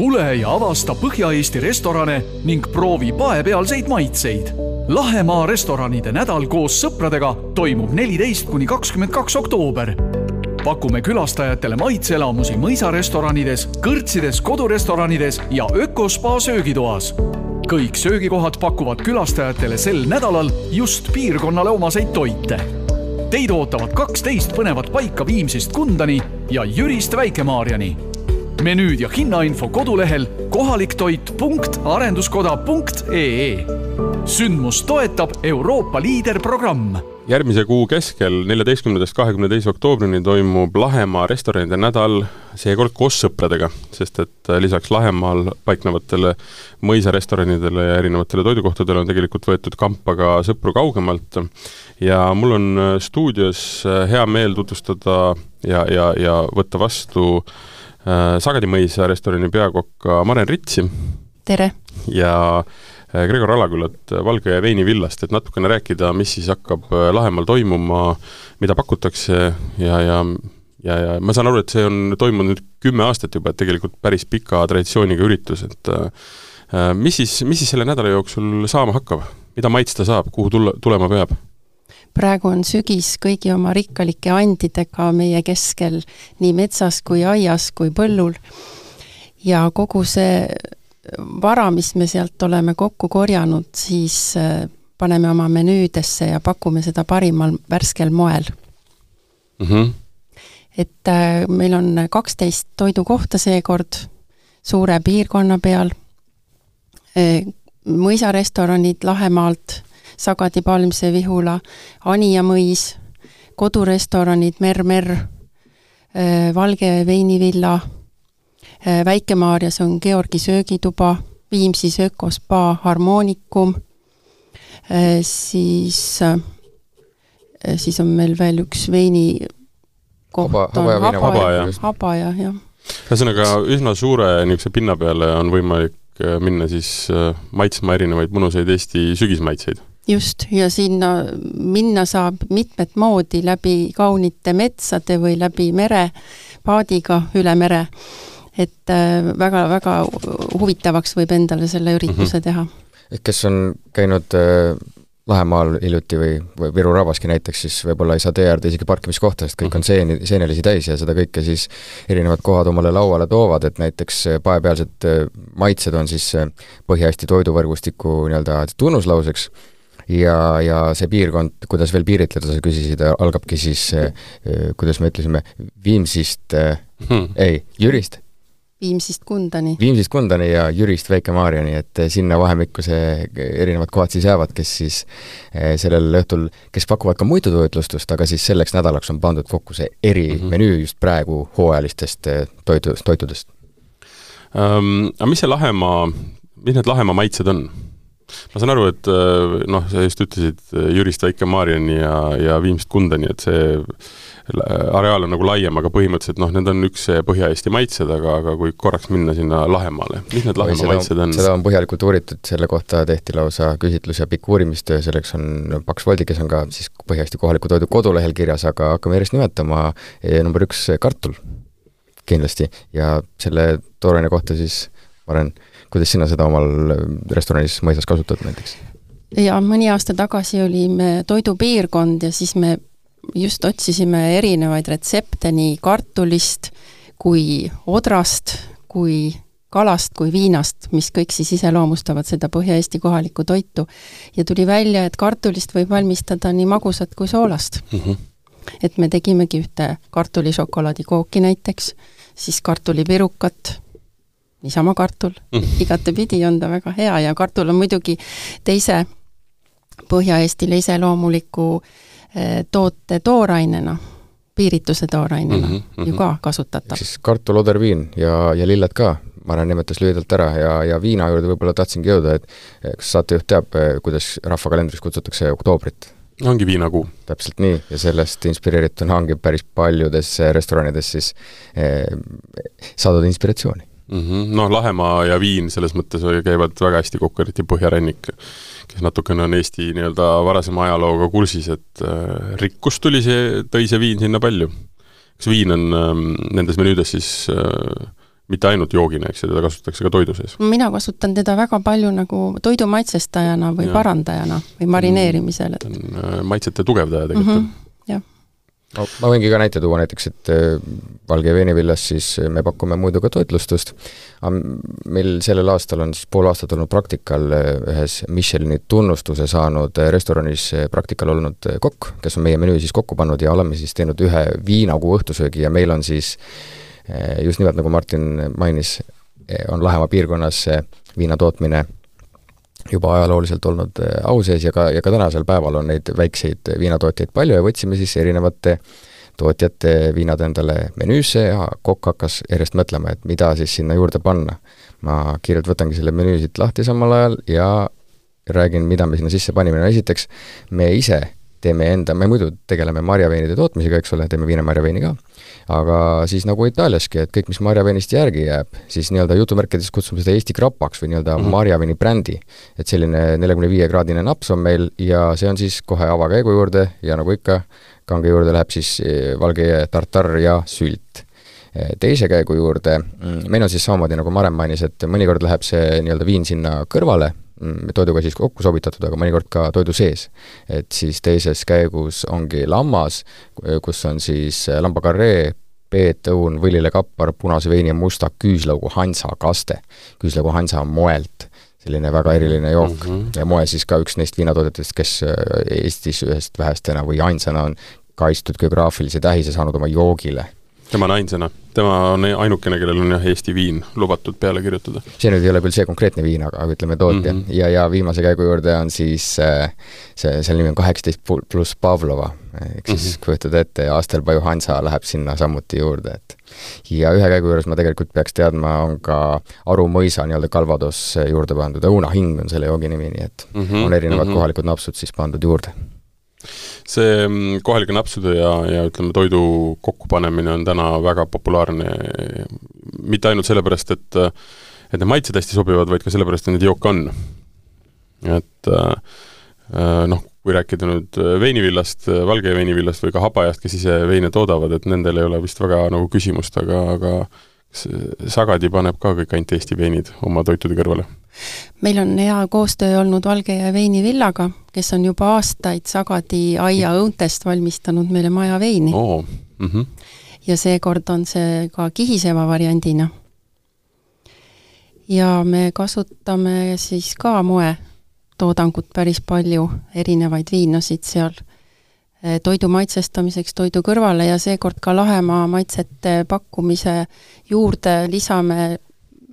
tule ja avasta Põhja-Eesti restorane ning proovi paepealseid maitseid. Lahemaa restoranide nädal koos sõpradega toimub neliteist kuni kakskümmend kaks oktoober. pakume külastajatele maitseelamusi mõisarestoranides, kõrtsides, kodurestoranides ja Ökospa söögitoas. kõik söögikohad pakuvad külastajatele sel nädalal just piirkonnale omaseid toite Teid ootavad kaksteist põnevat paika Viimsist Kundani ja Jürist Väike-Maarjani. Menüüd ja hinnainfo kodulehel kohaliktoit.arenduskoda.ee. sündmust toetab Euroopa liiderprogramm järgmise kuu keskel, neljateistkümnendast kahekümne teise oktoobrini toimub Lahemaa restoranide nädal, seekord koos sõpradega, sest et lisaks Lahemaal paiknevatele mõisarestoranidele ja erinevatele toidukohtadele on tegelikult võetud kampa ka sõpru kaugemalt ja mul on stuudios hea meel tutvustada ja, ja, ja võtta vastu äh, Sagadi mõisa restorani peakokka Maren Ritsi. tere! ja äh, Äh, Gregor Alakülat Valge veini villast, et natukene rääkida, mis siis hakkab äh, Lahemaal toimuma, mida pakutakse ja, ja ja, ja ma saan aru, et see on toimunud nüüd kümme aastat juba, et tegelikult päris pika traditsiooniga üritus, et äh, mis siis, mis siis selle nädala jooksul saama hakkab, mida maitsta saab, kuhu tulla, tulema peab? Praegu on sügis kõigi oma rikkalike andidega meie keskel nii metsas kui aias kui põllul ja kogu see vara, mis me sealt oleme kokku korjanud, siis äh, paneme oma menüüdesse ja pakume seda parimal värskel moel mm. -hmm. et äh, meil on kaksteist toidukohta seekord suure piirkonna peal, äh, mõisarestoranid Lahemaalt, Sagadi, Palmse, Vihula, Anija mõis, kodurestoranid Mer-Mer, Valge veinivilla Äh, Väike-Maarjas on Georgi söögituba, Viimsis Ökospa Harmoonikum, äh, siis, äh, siis on meil veel üks veini koht haba, haba, Habaja. Habaja, jah. ühesõnaga, üsna suure niisuguse pinna peale on võimalik minna siis maitsma erinevaid mõnusaid Eesti sügismaitseid just, ja sinna minna saab mitmet moodi, läbi kaunite metsade või läbi mere, paadiga üle mere et väga-väga äh, huvitavaks võib endale selle ürituse mm -hmm. teha. kes on käinud äh, Lahemaal hiljuti või, või Viru Rabaski näiteks, siis võib-olla ei saa tee äärde isegi parkimiskohta, sest kõik on mhm. seeni, seenelisi täis ja seda kõike siis erinevad kohad omale lauale toovad, et näiteks äh, paepealsed maitsed on siis Põhja-Eesti toiduvõrgustiku nii-öelda tunnuslauseks ja, ja see piirkond, kuidas veel piiritleda, sa küsisid, algabki siis, kuidas me ütlesime, Viimsist hmm., ei, Jürist Viimsist Kundani. Viimsist Kundani ja Jürist Väike-Maarjani, et sinna vahemikku see erinevad kohad siis jäävad, kes siis sellel õhtul, kes pakuvad ka muidu toitlustust, aga siis selleks nädalaks on pandud kokku see erimenüü mm -hmm. just praegu hooajalistest toidu, toitudest um,. Aga mis see Lahemaa, mis need Lahemaa maitsed on? Ma saan aru, et noh, sa just ütlesid Jürist Väike-Maarjani ja, ja Viimsist Kundani, et see areaal on nagu laiem, aga põhimõtteliselt noh, need on üks Põhja-Eesti maitsed, aga, aga kui korraks minna sinna Lahemaale, mis need Lahemaa seda, maitsed on? seda on põhjalikult uuritud, selle kohta tehti lausa küsitlus ja pikk uurimistöö, selleks on Paks Voldi, kes on ka siis Põhja-Eesti kohaliku toidu kodulehel kirjas, aga hakkame järjest nimetama, number üks, kartul kindlasti ja selle tooraine kohta siis, Maren, kuidas sina seda omal restoranis mõisas kasutad näiteks? jaa, mõni aasta tagasi olime toidupiirkond ja siis me just otsisime erinevaid retsepte nii kartulist kui odrast, kui kalast kui viinast, mis kõik siis iseloomustavad seda Põhja-Eesti kohalikku toitu. ja tuli välja, et kartulist võib valmistada nii magusat kui soolast mm. -hmm. et me tegimegi ühte kartulišokolaadikooki näiteks, siis kartulipirukat, niisama kartul mm, -hmm. igatepidi on ta väga hea ja kartul on muidugi teise Põhja-Eestile iseloomuliku Eh, toote toorainena, piirituse toorainena mm -hmm, ju ka kasutatav. siis kartul, oderviin ja, ja lilled ka, Mare nimetas lühidalt ära ja, ja viina juurde võib-olla tahtsingi jõuda, et kas saatejuht teab, eh, kuidas rahvakalendris kutsutakse oktoobrit? ongi viinakuu. täpselt nii, ja sellest inspireerituna ongi päris paljudes restoranides siis eh, saadud inspiratsiooni mm -hmm.. noh, Lahemaa ja viin selles mõttes käivad väga hästi kokku, eriti põhjarannik, kes natukene on Eesti nii-öelda varasema ajalooga kursis, et äh, rikkust tuli see, tõi see viin sinna palju. kas viin on äh, nendes menüüdes siis äh, mitte ainult joogina, eks ju, teda kasutatakse ka toidu sees. mina kasutan teda väga palju nagu toidu maitsestajana või ja. parandajana või marineerimisel, et äh, maitsete tugevdaja tegelikult mm. -hmm no ma võingi ka näite tuua näiteks, et äh, Valge veinivillas siis äh, me pakume muidu ka toitlustust, meil sellel aastal on siis pool aastat olnud praktikal äh, ühes Michelini tunnustuse saanud restoranis praktikal olnud kokk, kes on meie menüü siis kokku pannud ja oleme siis teinud ühe viinakuu õhtusöögi ja meil on siis just nimelt, nagu Martin mainis, on Lahemaa piirkonnas viina tootmine juba ajalooliselt olnud äh, au sees ja ka, ja ka tänasel päeval on neid väikseid viinatootjaid palju ja võtsime siis erinevate tootjate viinad endale menüüsse ja kokk hakkas järjest mõtlema, et mida siis sinna juurde panna. ma kiirelt võtangi selle menüü siit lahti samal ajal ja räägin, mida me sinna sisse panime, no esiteks me ise teeme enda, me muidu tegeleme marjaveinide tootmisega, eks ole, teeme viinamarjaveini ka, aga siis nagu Itaaliaski, et kõik, mis marjaveinist järgi jääb, siis nii-öelda jutumärkides kutsume seda Eesti krapaks või nii-öelda mm -hmm. marjaveini brändi. et selline neljakümne viie kraadine naps on meil ja see on siis kohe avakäigu juurde ja nagu ikka, kange juurde läheb siis eh, valge tartar ja sült eh, teise käigu juurde, mm, meil on siis samamoodi, nagu Maren mainis, et mõnikord läheb see nii-öelda viin sinna kõrvale, toiduga siis kokku sobitatud, aga mõnikord ka toidu sees. et siis teises käigus ongi lammas, kus on siis äh, lambakarree, peet, õun, võlilekappar, punase veini ja musta küüslaugu hansakaste. küüslaugu hansa moelt, selline väga eriline jook mm -hmm. ja moe siis ka üks neist viinatoodetest, kes äh, Eestis ühest vähestena või ainsana on kaitstud geograafilise tähise saanud oma joogile tema on ainsana, tema on ainukene, kellel on jah, Eesti viin lubatud peale kirjutada. see nüüd ei ole küll see konkreetne viin, aga ütleme tootja mm. -hmm. ja, ja viimase käigu juurde on siis äh, see, selle nimi on kaheksateist pluss Pavlova, ehk siis mm -hmm. kujutad ette, Astelpaju Hansa läheb sinna samuti juurde, et ja ühe käigu juures ma tegelikult peaks teadma, on ka Aru mõisa nii-öelda Calvados juurde pandud, õunahing on selle joogi nimi, nii et mm -hmm. on erinevad mm -hmm. kohalikud napsud siis pandud juurde see mm, kohalike napsude ja, ja ütleme, toidu kokkupanemine on täna väga populaarne mitte ainult sellepärast, et et need maitsed hästi sobivad, vaid ka sellepärast, et neid jooke on. et äh, noh, kui rääkida nüüd veinivillast, valge veinivillast või ka habajast, kes ise veine toodavad, et nendel ei ole vist väga nagu küsimust, aga, aga Sagadi paneb ka kõik ainult Eesti veinid oma toitude kõrvale? meil on hea koostöö olnud Valge ja Veinivillaga, kes on juba aastaid Sagadi aia õuntest valmistanud meile maja veini oh.. Mm -hmm. ja seekord on see ka kihiseva variandina. ja me kasutame siis ka moetoodangut päris palju, erinevaid viinasid seal Eh, toidu maitsestamiseks toidu kõrvale ja seekord ka Lahemaa maitsete pakkumise juurde lisame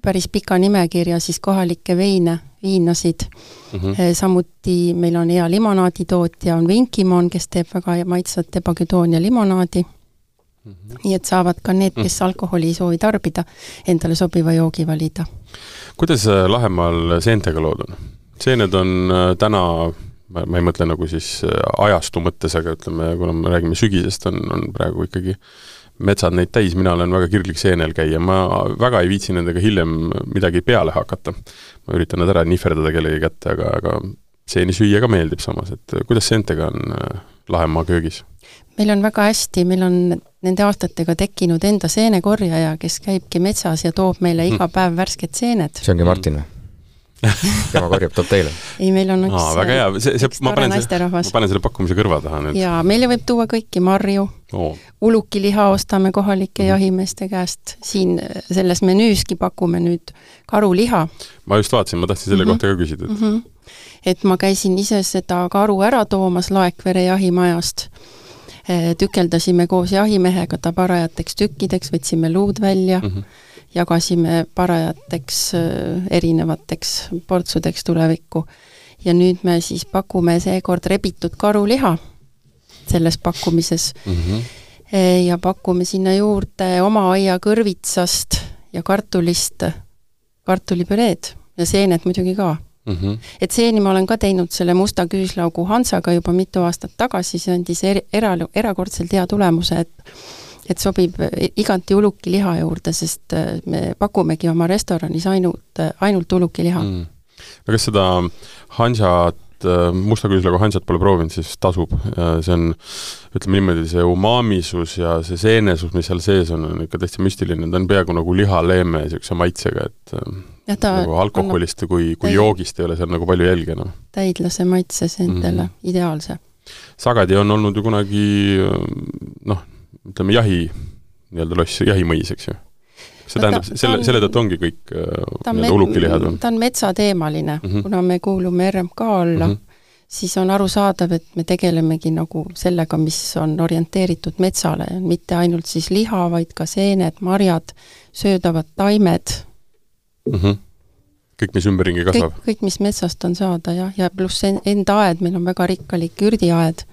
päris pika nimekirja siis kohalikke veine, viinasid mm. -hmm. samuti meil on hea limonaaditootja, on Vinkimon, kes teeb väga maitsvat ebaküdoonia limonaadi mm. -hmm. nii et saavad ka need, kes -hmm. alkoholi ei soovi tarbida, endale sobiva joogi valida. kuidas Lahemaal seentega lood on? seened on täna ma, ma ei mõtle nagu siis äh, ajastu mõttes, aga ütleme, kuna me räägime sügisest, on, on praegu ikkagi metsad neid täis, mina olen väga kirglik seenel käia, ma väga ei viitsi nendega hiljem midagi peale hakata. ma üritan nad ära nihverdada kellegi kätte, aga, aga seeni süüa ka meeldib samas, et kuidas seentega on äh, Lahemaa köögis? meil on väga hästi, meil on nende aastatega tekkinud enda seenekorjaja, kes käibki metsas ja toob meile iga päev värsked seened. see ongi Martin või? tema korjab, toob teile? ei, meil on üks Aa, väga hea, see, see, ma panen selle, ma panen selle pakkumise kõrva taha nüüd. jaa, meile võib tuua kõiki marju oh., ulukiliha ostame kohalike mm -hmm. jahimeeste käest, siin selles menüüski pakume nüüd karuliha. ma just vaatasin, ma tahtsin selle mm -hmm. kohta ka küsida, et mm -hmm. et ma käisin ise seda karu ära toomas Laekvere jahimajast, eh, tükeldasime koos jahimehega ta parajateks tükkideks, võtsime luud välja mm, -hmm jagasime parajateks äh, erinevateks portsudeks tulevikku. ja nüüd me siis pakume seekord rebitud karuliha selles pakkumises mm. -hmm. ja pakume sinna juurde oma aia kõrvitsast ja kartulist kartulipüreed ja seened muidugi ka mm. -hmm. et seeni ma olen ka teinud selle musta küüslaugu Hansaga juba mitu aastat tagasi, see andis er-, era-, erakordselt hea tulemuse, et et sobib igati ulukiliha juurde, sest äh, me pakumegi oma restoranis ainult, ainult ulukiliha mm.. no kas seda Hansa et äh, musta küüslaga hansat pole proovinud, siis tasub. see on, ütleme niimoodi, see umaamisus ja see seenesus, mis seal sees on, on ikka täitsa müstiline, ta on peaaegu nagu lihaleeme niisuguse maitsega, et ja ta nagu alkoholist kui, kui täid... joogist ei ole seal nagu palju jälge enam no.. täidlase maitses endale mm, -hmm. ideaalse. sagadi on olnud ju kunagi noh, ütleme jahi, nii-öelda loss, jahimõis, eks ju see tähendab, selle, selle tõttu ongi kõik nii-öelda ulukilihad on? ta on metsateemaline mm, -hmm. kuna me kuulume RMK alla mm, -hmm. siis on arusaadav, et me tegelemegi nagu sellega, mis on orienteeritud metsale, mitte ainult siis liha, vaid ka seened, marjad, söödavad taimed mm. -hmm kõik, mis ümberringi kasvab? kõik, mis metsast on saada jah, ja pluss enda aed, meil on väga rikkalik ürdiaed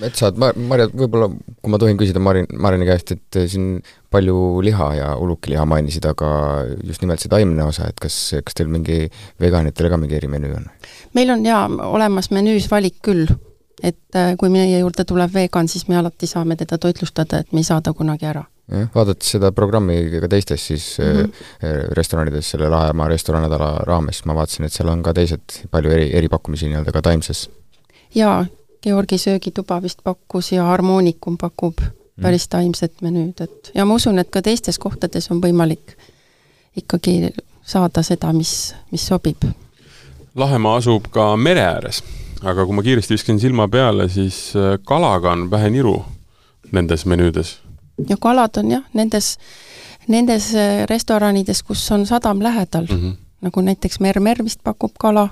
metsad, Marja, võib-olla kui ma tohin küsida Marin, Marini käest, et eh, siin palju liha ja ulukiliha mainisid, aga just nimelt see taimne osa, et kas, kas teil mingi veganitele ka mingi erimenüü on? meil on jaa olemas menüüs valik küll, et eh, kui meie juurde tuleb vegan, siis me alati saame teda toitlustada, et me ei saa ta kunagi ära jah, vaadates seda programmi ka teistes siis mm -hmm. restoranides selle Lahemaa restoranädala raames, ma vaatasin, et seal on ka teised palju eri, eripakkumisi nii-öelda ka Taimses. jaa, Georgi söögituba vist pakkus ja Harmoonikum pakub mm. päris taimset menüüd, et ja ma usun, et ka teistes kohtades on võimalik ikkagi saada seda, mis, mis sobib. Lahemaa asub ka mere ääres, aga kui ma kiiresti viskan silma peale, siis äh, kalaga on vähe niru nendes menüüdes. ja kalad on jah, nendes, nendes äh, restoranides, kus on sadam lähedal mm, -hmm. nagu näiteks Mermer vist pakub kala,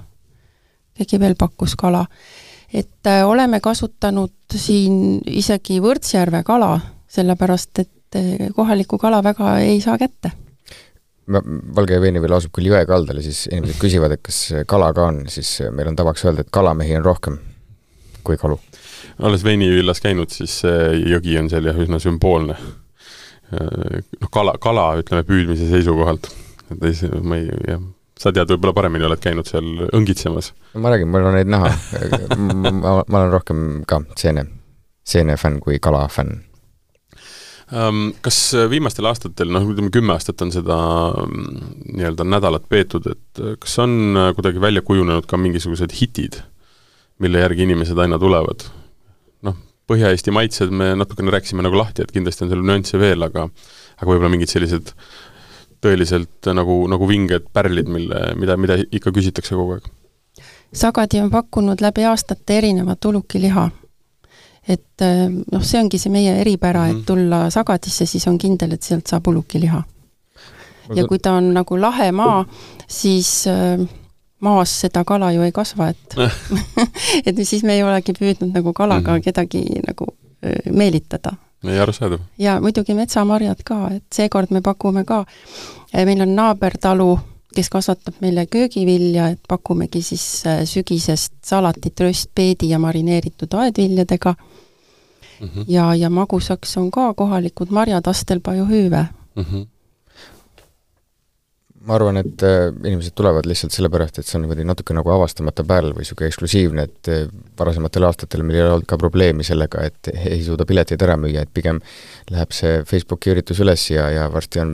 keegi veel pakkus kala et äh, oleme kasutanud siin isegi Võrtsjärve kala, sellepärast et äh, kohalikku kala väga ei saa kätte. Valge Veenivõlu asub küll jõe kaldal ja siis inimesed küsivad, et kas kala ka on, siis meil on tavaks öelda, et kalamehi on rohkem kui kalu. olles Veinivillas käinud, siis see jõgi on seal jah, üsna sümboolne. Äh, noh, kala, kala ütleme püüdmise seisukohalt, et ei, ma ei, jah sa tead võib-olla paremini, oled käinud seal õngitsemas. ma räägin, mul on neid näha ma, ma, ma olen rohkem ka seene, seenefänn kui kalafänn um,. Kas viimastel aastatel, noh ütleme kümme aastat on seda mm, nii-öelda nädalat peetud, et kas on kuidagi välja kujunenud ka mingisugused hitid, mille järgi inimesed aina tulevad? noh, Põhja-Eesti maitsed me natukene rääkisime nagu lahti, et kindlasti on seal nüansse veel, aga aga võib-olla mingid sellised äh, tõeliselt nagu, nagu vinged pärlid, mille, mida, mida ikka küsitakse kogu aeg? Sagadi on pakkunud läbi aastate erinevat ulukiliha. et eh, noh, see ongi see meie eripära mm, -hmm. et mhm. tulla Sagadisse, siis on kindel, et sealt saab ulukiliha. ja kui ta on nagu lahe maa, siis äh, maas seda kala ju ei kasva, et et siis me ei olegi püüdnud nagu kalaga mm -hmm. kedagi nagu meelitada ei, arusaadav. ja muidugi metsamarjad ka, et seekord me pakume ka, eh, meil on naabertalu, kes kasvatab meile köögivilja, et pakumegi siis eh, sügisest salatit röstpeedi ja marineeritud aedviljadega mm. -hmm. ja, ja magusaks on ka kohalikud marjad Astelpaju hüüve mm. -hmm ma arvan, et äh, inimesed tulevad lihtsalt sellepärast, et see on niimoodi natuke nagu avastamata pärl või niisugune eksklusiivne, et äh, varasematel aastatel meil ei olnud ka probleemi sellega, et ei suuda pileteid ära müüa, et pigem läheb see Facebooki üritus üles ja, ja varsti on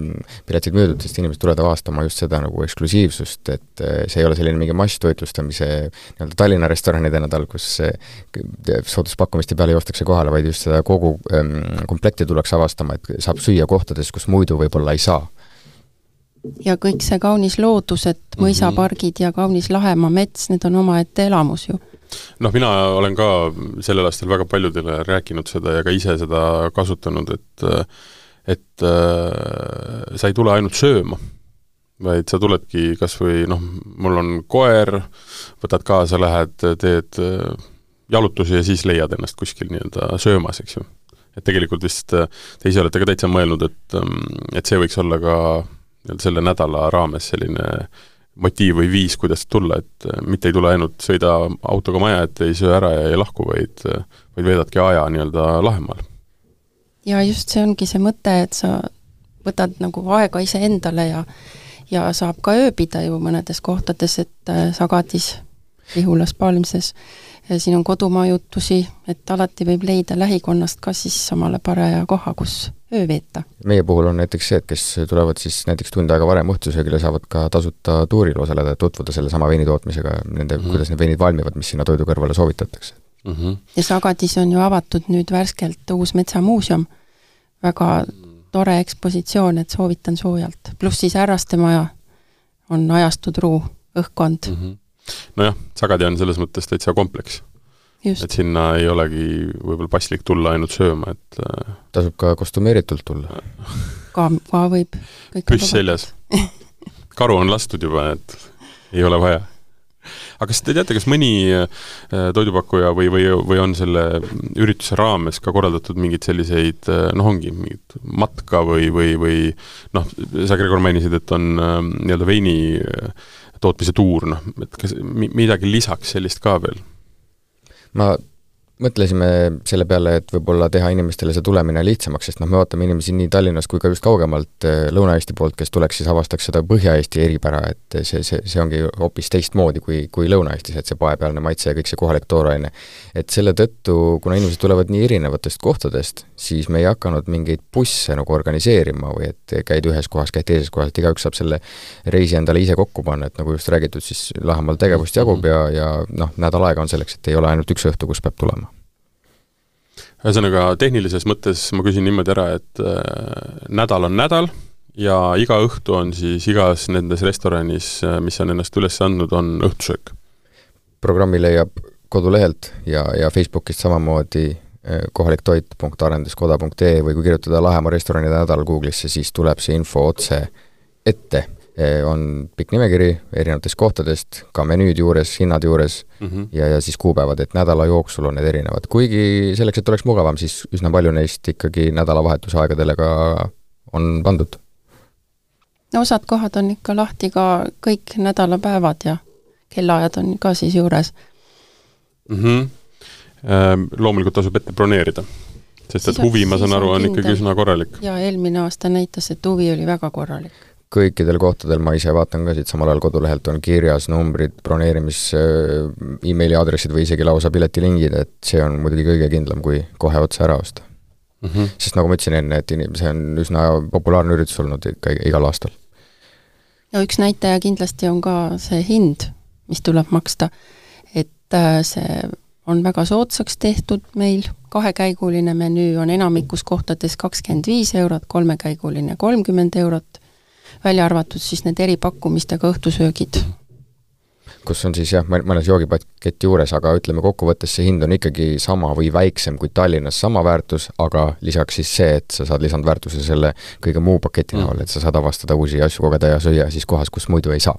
piletid müüdud, sest inimesed tulevad avastama just seda nagu eksklusiivsust, et äh, see ei ole selline mingi masstoitlustamise nii-öelda Tallinna restoranide nädal, kus sooduspakkumiste peale joostakse kohale, vaid just seda kogu ähm, komplekti tullakse avastama, et saab süüa kohtades, kus muidu võib-olla ei saa ja kõik see kaunis loodus, et mhm. mõisapargid ja kaunis Lahemaa mets, need on omaette elamus ju. noh, mina olen ka sellel aastal väga paljudele rääkinud seda ja ka ise seda kasutanud, et et äh, sa ei tule ainult sööma, vaid sa tuledki kas või noh, mul on koer, võtad kaasa, lähed, teed äh, jalutusi ja siis leiad ennast kuskil nii-öelda söömas, eks ju. et tegelikult vist äh, te ise olete ka täitsa mõelnud, et, ähm, et see võiks olla ka selle nädala raames selline motiiv või viis, kuidas tulla, et äh, mitte ei tule ainult sõida autoga maja ette, ei söö ära ja ei lahku, vaid, äh, vaid veedadki aja nii-öelda Lahemaal. ja just see ongi see mõte, et sa võtad nagu aega iseendale ja ja saab ka ööbida ju mõnedes kohtades, et äh, Sagadis Lihulas Palmses. Siin on kodumajutusi, et alati võib leida lähikonnast ka siis samale paraja koha, kus öö veeta. meie puhul on näiteks see, et kes tulevad siis näiteks tund aega varem õhtusöögile, saavad ka tasuta tuuril osaleda, et tutvuda sellesama veini tootmisega, nende mm, -hmm. kuidas need veinid valmivad, mis sinna toidu kõrvale soovitatakse mm. -hmm. ja Sagadis on ju avatud nüüd värskelt uus metsamuuseum, väga tore ekspositsioon, et soovitan soojalt, pluss siis Härraste Maja on ajastu truu õhkkond mm. -hmm. Nojah, Sagadi on selles mõttes täitsa kompleks. et sinna ei olegi võib-olla paslik tulla ainult sööma, et äh, tasub ka kostümeeritult tulla ka, ka võib. püss seljas. karu on lastud juba, et ei ole vaja aga kas te teate, kas mõni äh, toidupakkuja või, või, või on selle ürituse raames ka korraldatud mingeid selliseid äh, noh, ongi mingit matka või, või, või noh, sa, Gregor, mainisid, et on äh, nii-öelda veini tootmise tuur, noh, et kas midagi lisaks sellist ka veel? ma mõtlesime selle peale, et võib-olla teha inimestele see tulemine lihtsamaks, sest noh, me ootame inimesi nii Tallinnast kui ka just kaugemalt eh, Lõuna-Eesti poolt, kes tuleks siis avastaks seda Põhja-Eesti eripära, et see, see, see ongi hoopis teistmoodi kui, kui Lõuna-Eestis, et see paepealne maitse ja kõik see kohalik tooraine. et selle tõttu, kuna inimesed tulevad nii erinevatest kohtadest, siis me ei hakanud mingeid busse nagu organiseerima või et käid ühes kohas, käid teises kohas, et igaüks saab selle reisi endale ise kokku panna, et nagu just räägitud, siis Lahemaal tegevust jagub ja, ja noh, nädal aega on selleks, et ei ole ainult üks õhtu, kus peab tulema ühesõnaga, tehnilises mõttes ma küsin niimoodi ära, et äh, nädal on nädal ja iga õhtu on siis igas nendes restoranis, äh, mis on ennast üles andnud, on õhtusöök? programmi leiab kodulehelt ja, ja Facebookist samamoodi äh, kohaliktoit.arenduskoda.ee või kui kirjutada Lahemaa restoranide nädal Google'isse, siis tuleb see info otse ette on pikk nimekiri erinevatest kohtadest, ka menüüd juures, hinnad juures mm -hmm. ja, ja siis kuupäevad, et nädala jooksul on need erinevad. kuigi selleks, et oleks mugavam, siis üsna palju neist ikkagi nädalavahetuse aegadele ka on pandud. no osad kohad on ikka lahti ka kõik nädalapäevad ja kellaajad on ka siis juures mm. -hmm. Loomulikult tasub ette broneerida sest et huvi, ma saan aru, on kindel. ikkagi üsna korralik. jaa, eelmine aasta näitas, et huvi oli väga korralik kõikidel kohtadel, ma ise vaatan ka siit samal ajal kodulehelt, on kirjas numbrid, broneerimis äh, emaili aadressid või isegi lausa piletilingid, et see on muidugi kõige kindlam, kui kohe otse ära osta mm. -hmm. sest nagu ma ütlesin enne, et inim-, see on üsna populaarne üritus olnud ikka igal aastal. no üks näitaja kindlasti on ka see hind, mis tuleb maksta, et äh, see on väga soodsaks tehtud meil, kahekäiguline menüü on enamikus kohtades kakskümmend viis eurot, kolmekäiguline kolmkümmend eurot välja arvatud siis need eripakkumistega õhtusöögid. kus on siis jah, mõnes joogipakett juures, aga ütleme kokkuvõttes see hind on ikkagi sama või väiksem kui Tallinnas, sama väärtus, aga lisaks siis see, et sa saad lisandväärtuse selle kõige muu paketi näol mm., et sa saad avastada uusi asju, kogeda ja süüa siis kohas, kus muidu ei saa.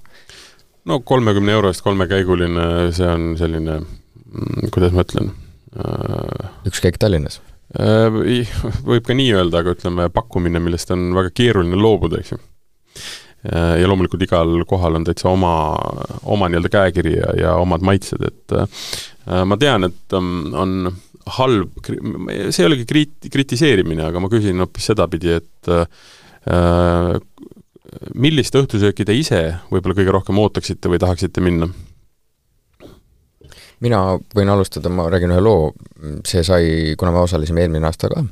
no kolmekümne euro eest kolmekäiguline, see on selline, mm, kuidas ma ütlen äh,, üks käik Tallinnas äh, võib ka nii öelda, aga ütleme, pakkumine, millest on väga keeruline loobuda, eks ju ja loomulikult igal kohal on täitsa oma, oma nii-öelda käekiri ja, ja omad maitsed, et äh, ma tean, et um, on halb, see ei olegi kriit-, kritiseerimine, aga ma küsin hoopis sedapidi, et äh, millist õhtusööki te ise võib-olla kõige rohkem ootaksite või tahaksite minna? Mina võin alustada, ma räägin ühe loo, see sai, kuna me osalesime eelmine aasta ka,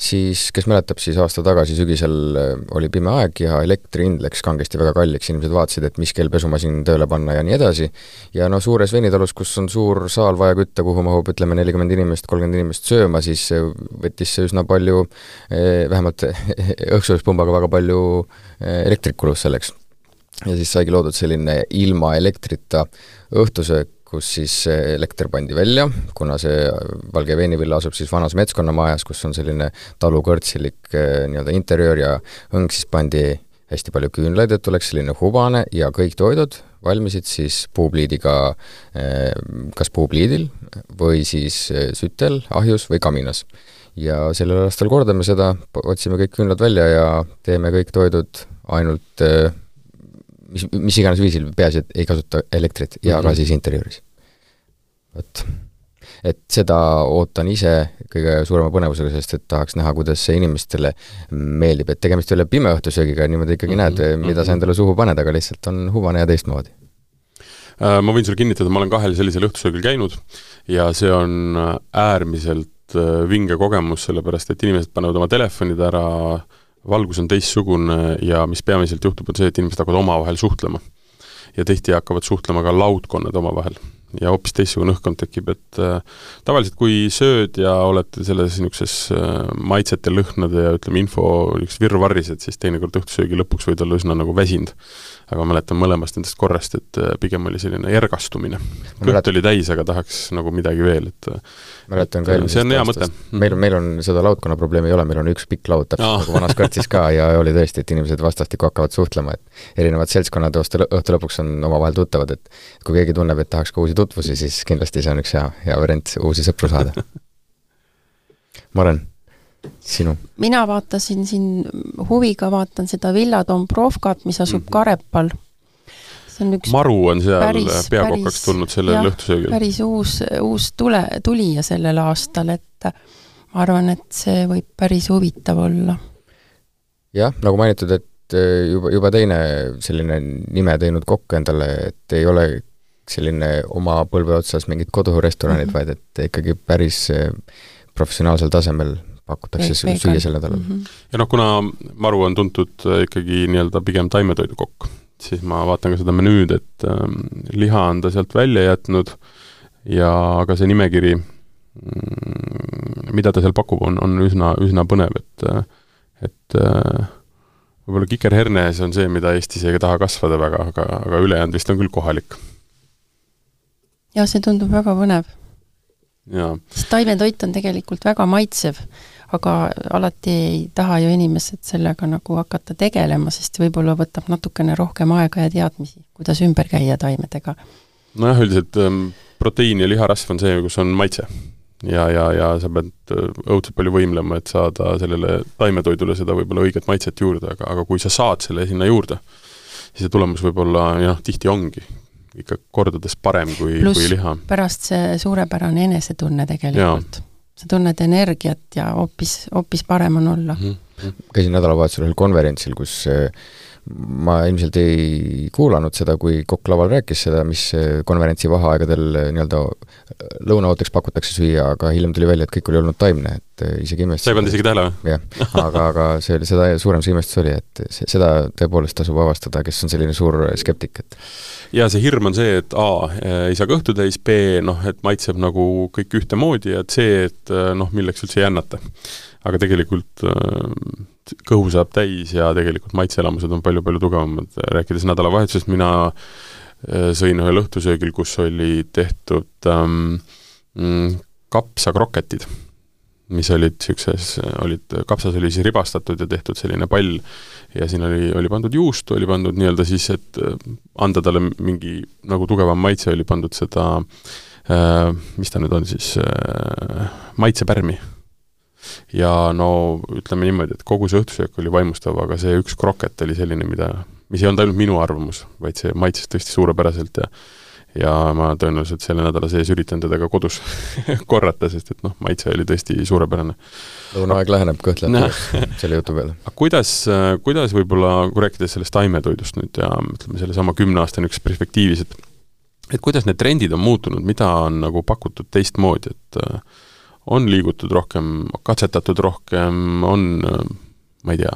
siis kes mäletab, siis aasta tagasi sügisel äh, oli pime aeg ja elektri hind läks kangesti väga kalliks, inimesed vaatasid, et mis kell pesumasin tööle panna ja nii edasi, ja no suures veinitalus, kus on suur saal vaja kütta, kuhu mahub ütleme, nelikümmend inimest, kolmkümmend inimest sööma, siis võttis see üsna palju, eh, vähemalt õhksoojuspumbaga väga palju eh, elektrit kulus selleks. ja siis saigi loodud selline ilma elektrita õhtusöök, kus siis elekter pandi välja, kuna see Valge veinivilla asub siis vanas metskonnamajas, kus on selline talukõrtsilik eh, nii-öelda interjöör ja õng siis pandi hästi palju küünlaid, et oleks selline hubane ja kõik toidud valmisid siis puupliidiga, eh, kas puupliidil või siis eh, sütel, ahjus või kaminas. ja sellel aastal kordame seda, otsime kõik küünlad välja ja teeme kõik toidud ainult mis, mis iganes viisil, peaasi, et ei kasuta elektrit ja mm -hmm. ka siis interjööris vot. et seda ootan ise kõige suurema põnevusega, sest et tahaks näha, kuidas see inimestele meeldib, et tegemist ei ole pime õhtusöögiga, niimoodi ikkagi mm -hmm. näed, mida sa mhm. endale suhu paned, aga lihtsalt on huvane ja teistmoodi Äh, ma võin sulle kinnitada, ma olen kahel sellisel õhtusöögil käinud ja see on äärmiselt vinge kogemus, sellepärast et inimesed panevad oma telefonid ära, valgus on teistsugune ja mis peamiselt juhtub, on see, et inimesed hakkavad omavahel suhtlema. ja tihti hakkavad suhtlema ka laudkonnad omavahel ja hoopis teistsugune õhkkond tekib, et äh, tavaliselt kui sööd ja olete selles niisuguses äh, maitsete, lõhnade ja ütleme, info niisuguses virvarris, et siis teinekord õhtusöögi lõpuks võid olla üsna nagu väsinud. Aga ma mäletan mõlemast nendest korrast, et äh, pigem oli selline ergastumine. kõht oli täis, aga tahaks nagu midagi veel, et mäletan ka eelmisest see on hea mõte. meil, meil on seda laudkonna probleemi ei ole, meil on üks pikk laud, täpselt Aa. nagu vanas kõrtsis ka ja oli tõesti, et inimesed vastastikku hakkavad suhtlema, et erinevad seltskonnad õhtu, õhtu lõpuks on omavahel tuttavad, et kui keegi tunneb, et tahaks ka uusi tutvusi, siis kindlasti see on üks hea, hea variant uusi sõpru saada Maren, sinu? mina vaatasin siin, huviga vaatan seda Villa Dombrovkat, mis asub mm -hmm. Karepal. see on üks maru on seal päris, peakokaks päris, tulnud sellel õhtusöögil. päris uus, uus tule, tulija sellel aastal, et ma arvan, et see võib päris huvitav olla. jah, nagu mainitud, et juba, juba teine selline nime teinud kokk endale, et ei ole selline oma põlve otsas mingid kodurestoranid mm, -hmm. vaid et ikkagi päris professionaalsel tasemel pakutakse Veik, süüa sel nädalal mm. -hmm. ja noh, kuna Maru on tuntud eh, ikkagi nii-öelda pigem taimetoidukokk, siis ma vaatan ka seda menüüd, et ähm, liha on ta sealt välja jätnud ja aga see nimekiri, mm, mida ta seal pakub, on, on üsna, üsna põnev, et et äh, võib-olla kikerhernes on see, mida Eestis ei taha kasvada väga, aga, aga ülejäänud vist on küll kohalik jah, see tundub väga põnev. Sest taimetoit on tegelikult väga maitsev, aga alati ei taha ju inimesed sellega nagu hakata tegelema, sest võib-olla võtab natukene rohkem aega ja teadmisi, kuidas ümber käia taimedega. nojah, üldiselt ähm, proteiin ja liharasv on see, kus on maitse. ja, ja, ja sa pead äh, õudselt palju võimlema, et saada sellele taimetoidule seda võib-olla õiget maitset juurde, aga, aga kui sa saad selle sinna juurde, siis see tulemus võib olla, ja noh, tihti ongi, ikka kordades parem kui, kui liha. pärast see suurepärane enesetunne tegelikult. sa tunned energiat ja hoopis, hoopis parem on olla mm. -hmm. käisin nädalavahetusel ühel konverentsil, kus äh, ma ilmselt ei kuulanud seda, kui kokk laval rääkis seda, mis konverentsi vaheaegadel nii-öelda lõunaooteks pakutakse süüa, aga hiljem tuli välja, et kõik oli olnud taimne, et isegi imestus. sa ei pannud isegi tähele või? jah, aga, aga see oli, seda suurem see imestus oli, et see, seda tõepoolest tasub avastada, kes on selline suur skeptik, et jaa, see hirm on see, et A, ei saa kõhtu täis, B, noh, et maitseb nagu kõik ühtemoodi ja C, et noh, milleks üldse jännata. aga tegelikult kõhu saab täis ja tegelikult maitseelamused on palju-palju tugevamad, rääkides nädalavahetusest, mina äh, sõin ühel õhtusöögil, kus oli tehtud ähm, mm, kapsakroketid, mis olid niisuguses, olid, kapsas oli siis ribastatud ja tehtud selline pall ja siin oli, oli pandud juustu, oli pandud nii-öelda siis, et äh, anda talle mingi nagu tugevam maitse, oli pandud seda äh, mis ta nüüd on siis äh,, maitsepärmi ja no ütleme niimoodi, et kogu see õhtusöök oli vaimustav, aga see üks kroket oli selline, mida, mis ei olnud ainult minu arvamus, vaid see maitses tõesti suurepäraselt ja ja ma tõenäoliselt selle nädala sees üritan teda ka kodus korrata, sest et noh, maitse oli tõesti suurepärane. lõunaaeg läheneb, kõhtled selle jutu peale. aga kuidas, kuidas võib-olla, kui rääkides sellest taimetoidust nüüd ja ütleme, sellesama kümne aasta niisuguses perspektiivis, et et kuidas need trendid on muutunud, mida on nagu pakutud teistmoodi, et äh, on liigutud rohkem, katsetatud rohkem, on ma ei tea,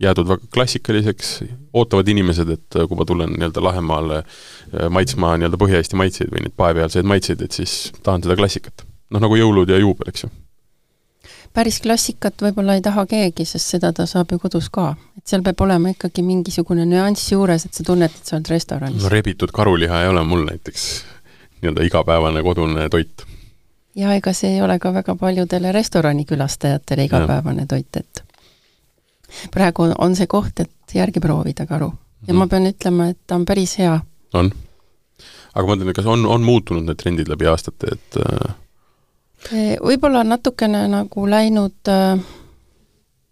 jäädud väga klassikaliseks, ootavad inimesed, et kui ma tulen nii-öelda Lahemaale äh, maitsma nii-öelda Põhja-Eesti maitseid või neid paepealseid maitseid, et siis tahan seda klassikat. noh, nagu jõulud ja juubel, eks ju. päris klassikat võib-olla ei taha keegi, sest seda ta saab ju kodus ka. et seal peab olema ikkagi mingisugune nüanss juures, et sa tunned, et sa oled restoranis. no rebitud karuliha ei ole mul näiteks nii-öelda igapäevane kodune toit ja ega see ei ole ka väga paljudele restoranikülastajatele igapäevane toit, et praegu on see koht, et järgi proovida karu. ja mm. ma pean ütlema, et ta on päris hea. on? aga ma mõtlen, kas on, on muutunud need trendid läbi aastate, et äh... võib-olla natukene nagu läinud äh,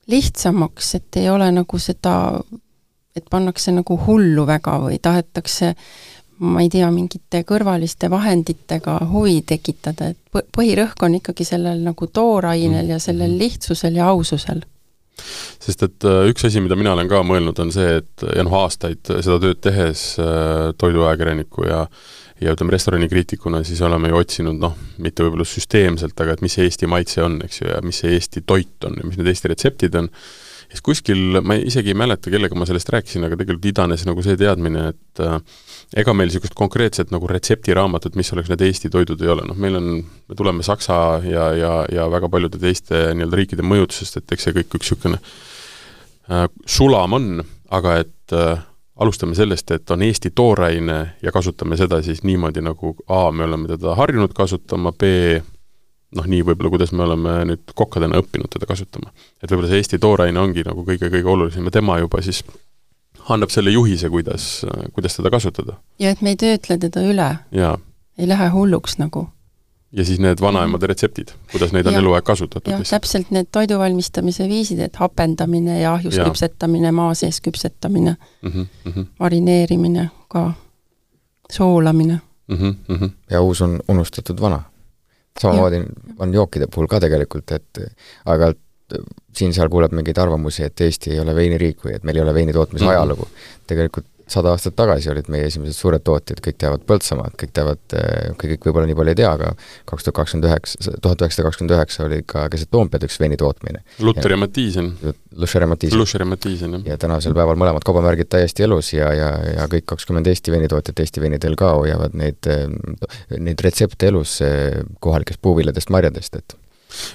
lihtsamaks, et ei ole nagu seda, et pannakse nagu hullu väga või tahetakse ma ei tea, mingite kõrvaliste vahenditega huvi tekitada, et põhirõhk on ikkagi sellel nagu toorainel ja sellel lihtsusel ja aususel. sest et äh, üks asi, mida mina olen ka mõelnud, on see, et ja noh, aastaid seda tööd tehes äh, toiduajakirjaniku ja ja ütleme, restoranikriitikuna siis oleme ju otsinud noh, mitte võib-olla süsteemselt, aga et mis see Eesti maitse on, eks ju, ja mis see Eesti toit on ja mis need Eesti retseptid on, siis kuskil, ma isegi ei mäleta, kellega ma sellest rääkisin, aga tegelikult idanes nagu see teadmine, et äh, ega meil niisugust konkreetset nagu retseptiraamatut, mis oleks need Eesti toidud, ei ole, noh meil on, me tuleme Saksa ja, ja, ja väga paljude teiste nii-öelda riikide mõjutusest, et eks see kõik üks niisugune äh, sulam on, aga et äh, alustame sellest, et on Eesti tooraine ja kasutame seda siis niimoodi, nagu A, me oleme teda harjunud kasutama, B, noh, nii võib-olla, kuidas me oleme nüüd kokkadena õppinud teda kasutama. et võib-olla see Eesti tooraine ongi nagu kõige-kõige olulisem ja tema juba siis annab selle juhise, kuidas, kuidas teda kasutada. ja et me ei töötle teda üle. ei lähe hulluks nagu. ja siis need vanaemade retseptid, kuidas neid on eluaeg kasutatud. jah, täpselt need toidu valmistamise viisid, et hapendamine ja ahjus ja. küpsetamine, maa sees küpsetamine mm, -hmm, mm -hmm. marineerimine ka, soolamine mm. -hmm, mm -hmm. ja uus on unustatud vana. Samamoodi on jookide puhul ka tegelikult, et aeg-ajalt siin-seal kuuleb mingeid arvamusi, et Eesti ei ole veiniriik või et meil ei ole veini tootmise mm -hmm. ajalugu. tegelikult sada aastat tagasi olid meie esimesed suured tootjad, kõik teavad Põltsamaad, kõik teavad, eh, kõik võib-olla nii palju ei tea, aga kaks tuhat kakskümmend üheksa, tuhat üheksasada kakskümmend üheksa oli ka keset Toompead üks veini tootmine. Lutter ja Mattiisen. Lusher ja Mattiisen. Lusher ja Mattiisen, jah. ja tänasel päeval mõlemad kaubamärgid täiesti elus ja, ja, ja kõik kakskümmend Eesti veinitootjat Eesti veinidel ka hoiavad neid, eh, neid retsepte elus eh, kohalikest puuviljadest, marjadest, et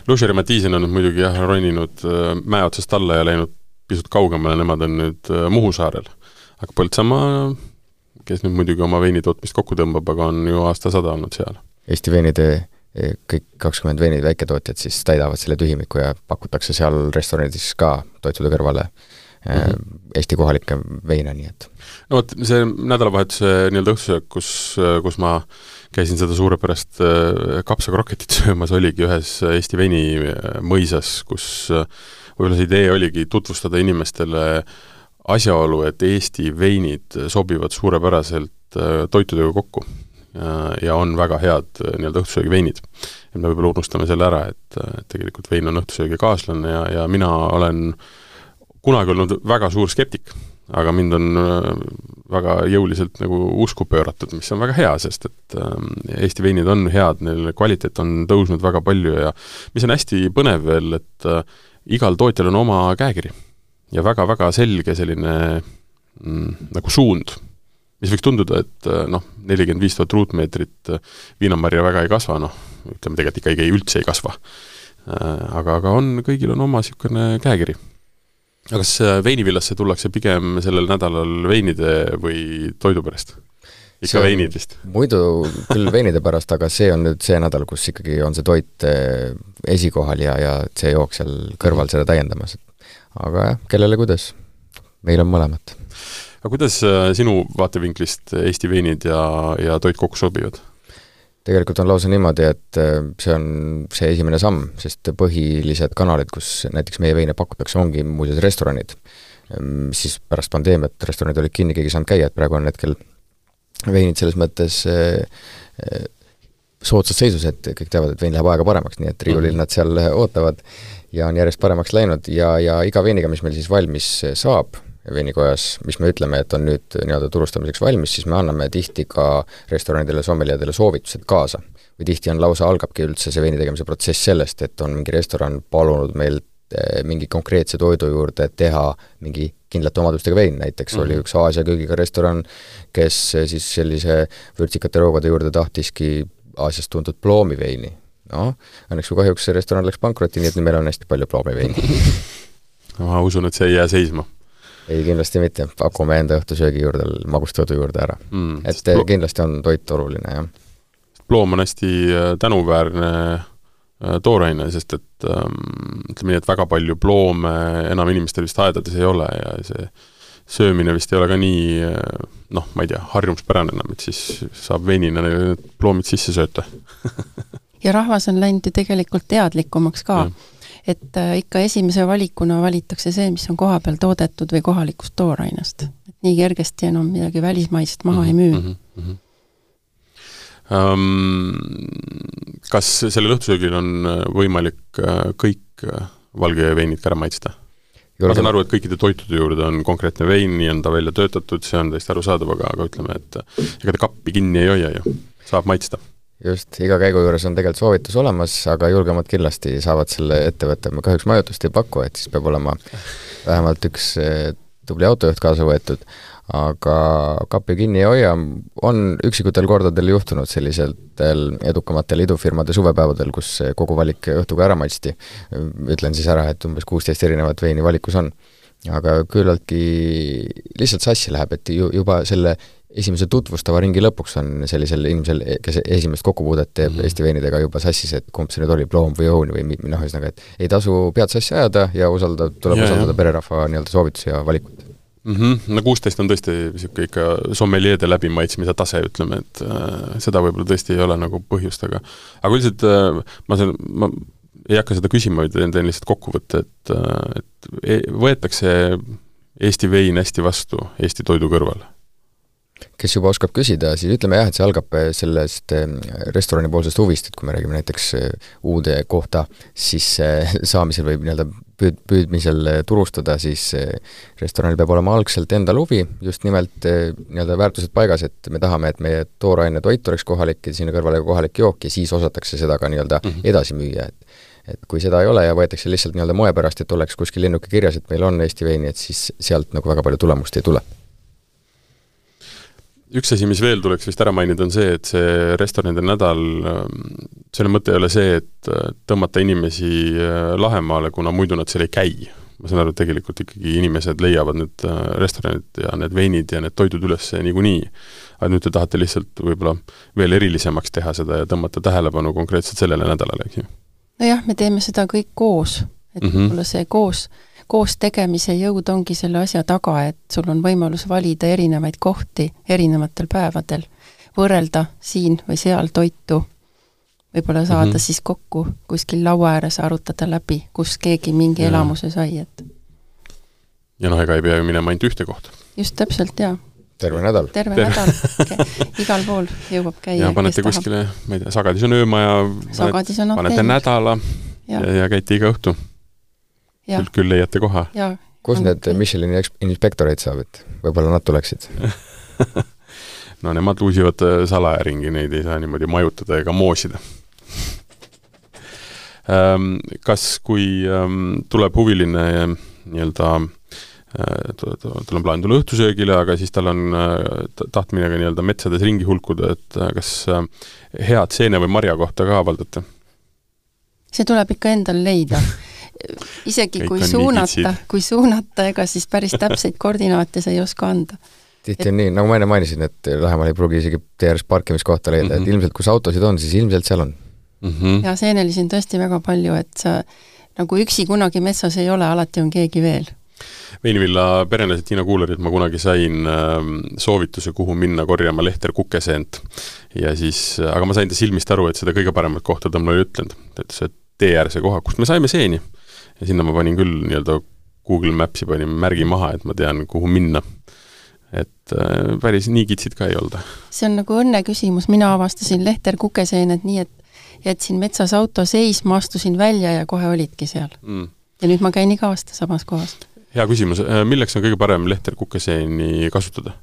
Lušeri Mattiisen on nüüd muidugi jah, roninud mäe otsast alla ja läinud pisut kaugemale, nemad on nüüd Muhu saarel. Aga Põltsamaa, kes nüüd muidugi oma veinitootmist kokku tõmbab, aga on ju aastasada olnud seal. Eesti veinide e, kõik kakskümmend veini väiketootjat siis täidavad selle tühimiku ja pakutakse seal restoranides ka toitude kõrvale mm -hmm. Eesti kohalikke veine, nii et no vot, see nädalavahetuse nii-öelda õhtusöök, kus, kus ma käisin seda suurepärast äh, kapsakroketit söömas, oligi ühes Eesti veini äh, mõisas, kus äh, võib-olla see idee oligi tutvustada inimestele asjaolu, et Eesti veinid sobivad suurepäraselt toitudega kokku ja on väga head nii-öelda õhtusöögiveinid. et me võib-olla unustame selle ära, et, et tegelikult vein on õhtusöögi kaaslane ja, ja mina olen kunagi olnud väga suur skeptik aga mind on äh, väga jõuliselt nagu usku pööratud, mis on väga hea, sest et Eesti veinid on head, neil kvaliteet on tõusnud väga palju ja mis on hästi põnev veel, et äh, igal tootjal on oma käekiri. Ja väga-väga selge selline mm, nagu suund, mis võiks tunduda, et äh, noh, nelikümmend viis tuhat ruutmeetrit viinamarja väga ei kasva, noh, ütleme tegelikult ikkagi ei, üldse ei kasva. Aga, aga on, kõigil on oma niisugune käekiri aga kas äh, veinivillasse tullakse pigem sellel nädalal veinide või toidu pärast? ikka on, veinid vist? muidu küll veinide pärast, aga see on nüüd see nädal, kus ikkagi on see toit äh, esikohal ja, ja see jook seal kõrval seda täiendamas. Aga jah, kellele kuidas. meil on mõlemat. aga kuidas äh, sinu vaatevinklist Eesti veinid ja, ja toit kokku sobivad? tegelikult on lausa niimoodi, et äh, see on see esimene samm, sest põhilised kanalid, kus näiteks meie veine pakutakse, ongi muuseas restoranid. Ehm, siis pärast pandeemiat restoranid olid kinni, keegi ei saanud käia, et praegu on hetkel veinid selles mõttes äh, soodsas seisus, et kõik teavad, et vein läheb aega paremaks, nii et riiulil -hmm. nad seal ootavad ja on järjest paremaks läinud ja, ja iga veiniga, mis meil siis valmis saab, veinikojas, mis me ütleme, et on nüüd nii-öelda turustamiseks valmis, siis me anname tihti ka restoranidele, sommeliadele soovitused kaasa. või tihti on lausa, algabki üldse see veini tegemise protsess sellest, et on mingi restoran palunud meilt eh, mingi konkreetse toidu juurde teha mingi kindlate omadustega vein, näiteks mm -hmm. oli mhm. üks Aasia köögiga restoran, kes siis sellise vürtsikate roogade juurde tahtiski Aasiast tuntud ploomiveini. Noh, õnneks kui kahjuks see restoran läks pankrotti, nii et nüüd meil on hästi palju ploomiveini ma usun, et see ei jää seisma. Ei, kindlasti mitte, pakume enda õhtusöögi juurde, magustoidu juurde ära. Mm,. et plo... kindlasti on toit oluline, jah. ploom on hästi äh, tänuväärne äh, tooraine, sest et ähm, ütleme nii, et väga palju ploome enam inimestel vist aedades ei ole ja see söömine vist ei ole ka nii äh, noh, ma ei tea, harjumuspärane enam, et siis saab veinina need ploomid sisse sööta ja rahvas on läinud ju tegelikult teadlikumaks ka et äh, ikka esimese valikuna valitakse see, mis on kohapeal toodetud või kohalikust toorainest. et nii kergesti enam midagi välismaist maha mm -hmm, ei müü mm. -hmm. Um, kas sellel õhtusöögil on äh, võimalik äh, kõik valge veinid ka ära maitsta? ma saan aru, et kõikide toitude juurde on konkreetne vein, nii on ta välja töötatud, see on täiesti arusaadav, aga, aga ütleme, et ega ta kappi kinni ei hoia ju, saab maitsta just, iga käigu juures on tegelikult soovitus olemas, aga julgemad kindlasti saavad selle ette võtta, me kahjuks majutust ei paku, et siis peab olema vähemalt üks eh, tubli autojuht kaasa võetud, aga kappi kinni ei hoia, on üksikutel kordadel juhtunud sellistel edukamatel idufirmade suvepäevadel, kus kogu valik õhtuga ära maitsti. ütlen siis ära, et umbes kuusteist erinevat veini valikus on. aga küllaltki lihtsalt sassi läheb, et ju, juba selle esimese tutvustava ringi lõpuks on sellisel inimesel, kes esimest kokkupuudet teeb mm -hmm. Eesti veinidega juba sassis, et kumb see nüüd oli, Ploom või Oon või noh, ühesõnaga, et ei tasu pead sassi ajada ja usaldada, tuleb ja, usaldada pererahva nii-öelda soovitusi ja valikut mm. -hmm. no kuusteist on tõesti niisugune ikka sommeljeede läbimaitsmise tase, ütleme, et äh, seda võib-olla tõesti ei ole nagu põhjust, aga aga üldiselt äh, ma saan, ma ei hakka seda küsima, vaid teen lihtsalt kokkuvõtte, et äh, et e võetakse Eesti vein hästi vastu Eesti toidu kõrval kes juba oskab küsida, siis ütleme jah, et see algab eh, sellest eh, restoranipoolsest huvist, et kui me räägime näiteks eh, uude kohta, siis saamisel või nii-öelda püüd-, püüdmisel turustada, siis restoranil peab olema algselt endal huvi, just nimelt nii-öelda väärtused paigas, et me tahame, et meie tooraine toit oleks kohalik ja sinna kõrvale ka kohalik jook ja siis osatakse seda ka nii-öelda mm -hmm. edasi müüa, et et kui seda ei ole ja võetakse lihtsalt nii-öelda moe pärast, et oleks kuskil linnuke kirjas, et meil on Eesti veini, et siis sealt nagu väga palju tulemust ei tule üks asi, mis veel tuleks vist ära mainida, on see, et see restoranide nädal, selle mõte ei ole see, et äh, tõmmata inimesi äh, Lahemaale, kuna muidu nad seal ei käi. ma saan aru, et tegelikult ikkagi inimesed leiavad need äh, restoranid ja need veinid ja need toidud üles niikuinii. aga nüüd te tahate lihtsalt võib-olla veel erilisemaks teha seda ja tõmmata tähelepanu konkreetselt sellele nädalale, eks ju? nojah, me teeme seda kõik koos, et mm -hmm. võib-olla see koos koos tegemise jõud ongi selle asja taga, et sul on võimalus valida erinevaid kohti erinevatel päevadel, võrrelda siin või seal toitu, võib-olla saada mm -hmm. siis kokku kuskil laua ääres, arutada läbi, kus keegi mingi ja. elamuse sai, et ja noh, ega ei pea ju minema ainult ühte kohta. just täpselt, jaa terve nädal. terve, nädal igal pool jõuab käia. ja panete kuskile, ma ei tea, Sagadis on öömaja, panete, panete nädala ja, ja, ja käite iga õhtu küll, küll leiate koha. kus need Michelini inspektoreid saab, et võib-olla nad tuleksid? No nemad luusivad äh, salaja ringi, neid ei saa niimoodi majutada ega moosida. Ähm, kas, kui ähm, tuleb huviline äh, nii-öelda äh, tal on plaan tulla õhtusöögile, aga siis tal on tahtmine ka nii-öelda metsades ringi hulkuda, et kas head seene- või marjakohta ka avaldate? see tuleb ikka endal leida isegi kui suunata, kui suunata, ega siis päris täpseid koordinaate sa ei oska anda. tihti on nii, nagu ma enne mainisin, et Lähemaal ei pruugi isegi tee ääres parkimiskohta leida mm, -hmm. et mhm. ilmselt kus autosid on, siis ilmselt seal on mm. -hmm. ja seenelisi on tõesti väga palju, et sa nagu üksi kunagi metsas ei ole, alati on keegi veel Veinivilla perenaised Tiina kuularid, ma kunagi sain äh, soovituse, kuhu minna korjama lehter kukeseent. ja siis, aga ma sain ta silmist aru, et seda kõige paremat kohta ta mulle ei ütlenud. ta ütles, et teeäärse koha, kust me saime seeni ja sinna ma panin küll nii-öelda Google Maps'i panin märgi maha, et ma tean, kuhu minna. et äh, päris nii kitsid ka ei olda. see on nagu õnne küsimus, mina avastasin Lehter kukeseened nii, et jätsin metsas auto seisma, astusin välja ja kohe olidki seal mm.. ja nüüd ma käin iga aasta samas kohas. hea küsimus, äh, milleks on kõige parem Lehter kukeseeni kasutada?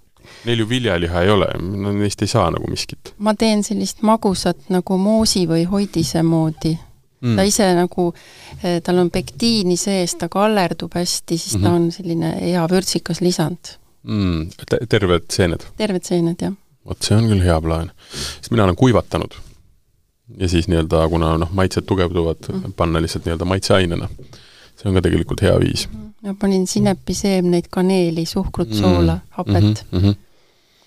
Neil ju viljaliha ei ole, no neist ei saa nagu miskit. ma teen sellist magusat nagu moosi või hoidise moodi mm.. ta ise nagu, eh, tal on pektiini sees, ta kallerdub hästi, siis mm -hmm. ta mhm. on selline hea vürtsikas lisand mm.. terved seened? terved seened, jah. vot see on küll hea plaan. sest mina olen kuivatanud ja siis nii-öelda, kuna noh, maitsed tugevduvad mm, -hmm. panna lihtsalt nii-öelda maitseainena. see on ka tegelikult hea viis mm. -hmm. ja panin sinepiseemneid, kaneeli, suhkrut, soola mm, -hmm. hapet mm. -hmm.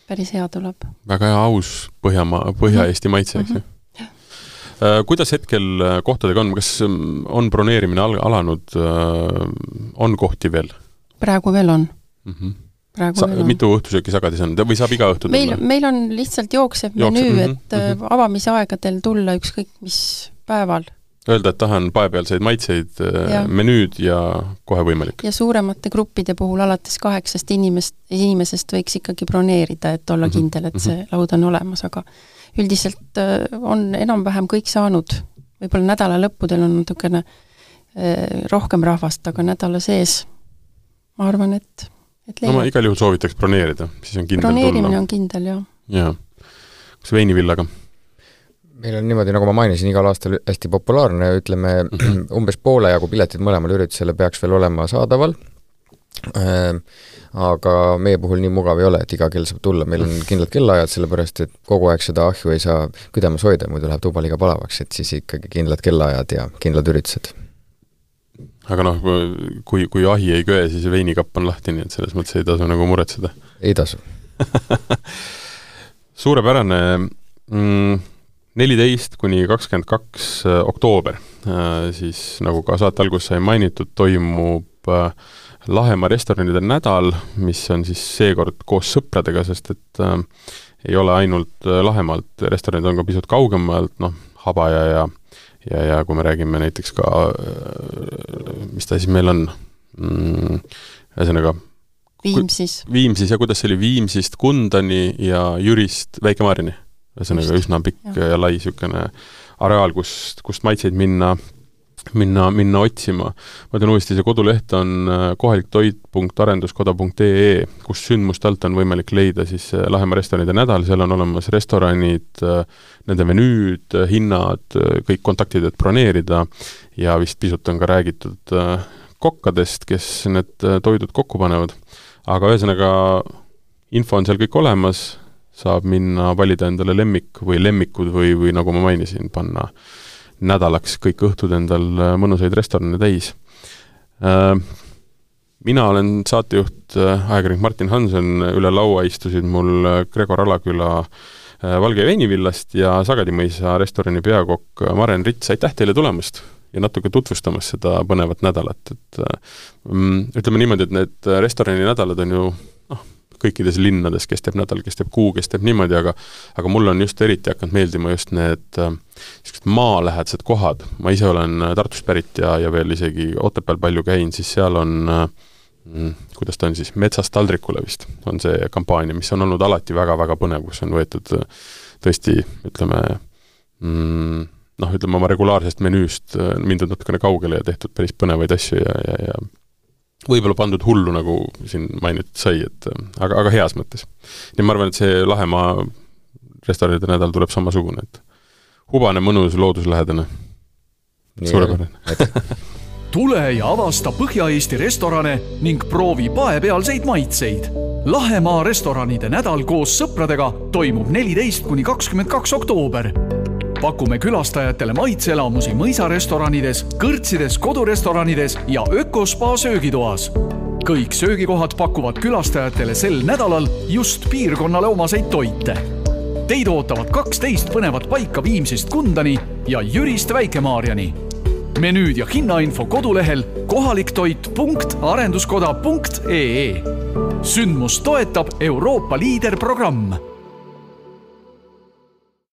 päris hea tuleb. väga hea aus Põhjamaa, Põhja-Eesti maitse, eks ju mm -hmm kuidas hetkel äh, kohtadega on, kas ähm, on broneerimine al-, alanud, äh, on kohti veel? praegu veel on mm. -hmm. praegu Sa, veel on. mitu õhtusööki Sagadis on või saab iga õhtu tulla? meil, meil on lihtsalt jooksev menüü, -hmm, et mm -hmm. avamisaegadel tulla ükskõik mis päeval. Öelda, et tahan paepealseid maitseid, menüüd ja kohe võimalik. ja suuremate gruppide puhul alates kaheksast inimest, inimesest võiks ikkagi broneerida, et olla mm -hmm. kindel, et see laud on olemas, aga üldiselt äh, on enam-vähem kõik saanud, võib-olla nädala lõppudel on natukene äh, rohkem rahvast, aga nädala sees ma arvan, et, et no ma igal juhul soovitaks broneerida, siis on kindel broneerimine tulla. on kindel, jah. jaa. kas veinivillaga? meil on niimoodi, nagu ma mainisin, igal aastal hästi populaarne, ütleme -hmm. umbes poole jagu piletid mõlemale üritusele peaks veel olema saadaval aga meie puhul nii mugav ei ole, et iga kell saab tulla, meil on kindlad kellaajad, sellepärast et kogu aeg seda ahju ei saa küdamas hoida, muidu läheb tuba liiga palavaks, et siis ikkagi kindlad kellaajad ja kindlad üritused. Aga noh, kui, kui ahi ei köe, siis veinikapp on lahti, nii et selles mõttes ei tasu nagu muretseda. ei tasu. Suurepärane mm, neliteist kuni kakskümmend kaks äh, oktoober, äh, siis nagu ka saate alguses sai mainitud, toimub äh, Lahemaa restoranide nädal, mis on siis seekord koos sõpradega, sest et äh, ei ole ainult Lahemaalt, restoranid on ka pisut kaugemalt, noh, Habaja ja ja, ja kui me räägime näiteks ka, mis ta siis meil on mm,, ühesõnaga Viimsis. Viimsis ja kuidas see oli, Viimsist Kundani ja Jürist Väike-Maarjani. ühesõnaga üsna pikk ja, ja lai niisugune areaal, kust, kust maitseid minna minna, minna otsima. ma ütlen uuesti, see koduleht on äh, kohaliktoit.arenduskoda.ee, kus sündmuste alt on võimalik leida siis Lahemaa restoranide nädal, seal on olemas restoranid, äh, nende menüüd, hinnad, kõik kontaktid, et broneerida ja vist pisut on ka räägitud äh, kokkadest, kes need toidud kokku panevad. aga ühesõnaga, info on seal kõik olemas, saab minna valida endale lemmik või lemmikud või, või nagu ma mainisin, panna äh, nädalaks kõik õhtud endal äh, mõnusaid restorane täis. Äh, mina olen saatejuht, äh, ajakirjanik Martin Hanson, üle laua istusid mul Gregor Alaküla Valge veinivillast ja Sagadi mõisa restorani peakokk Maren Rits, aitäh teile tulemast! ja natuke tutvustamast seda põnevat nädalat, et mm, ütleme niimoodi, et need restorani nädalad on ju kõikides linnades, kes teeb nädal, kes teeb kuu, kes teeb niimoodi, aga aga mulle on just eriti hakanud meeldima just need niisugused äh, maalähedased kohad, ma ise olen äh, Tartust pärit ja, ja veel isegi Otepääl palju käinud, siis seal on äh, mm, kuidas ta on siis, Metsast taldrikule vist, on see kampaania, mis on olnud alati väga-väga põnev, kus on võetud tõesti, ütleme mm, noh, ütleme oma regulaarsest menüüst mindud natukene kaugele ja tehtud päris põnevaid asju ja, ja, ja võib-olla pandud hullu, nagu siin mainitud sai, et aga, aga heas mõttes. nii ma arvan, et see Lahemaa restoranide nädal tuleb samasugune, et hubane, mõnus, looduslähedane. suurepärane tule ja avasta Põhja-Eesti restorane ning proovi paepealseid maitseid. Lahemaa restoranide nädal koos sõpradega toimub neliteist kuni kakskümmend kaks oktoober pakume külastajatele maitseelamusi mõisarestoranides, kõrtsides, kodurestoranides ja ökospa söögitoas. kõik söögikohad pakuvad külastajatele sel nädalal just piirkonnale omaseid toite. Teid ootavad kaksteist põnevat paika Viimsist Kundani ja Jürist Väike-Maarjani. menüüd ja hinnainfo kodulehel kohaliktoit.arenduskoda.ee. sündmust toetab Euroopa liiderprogramm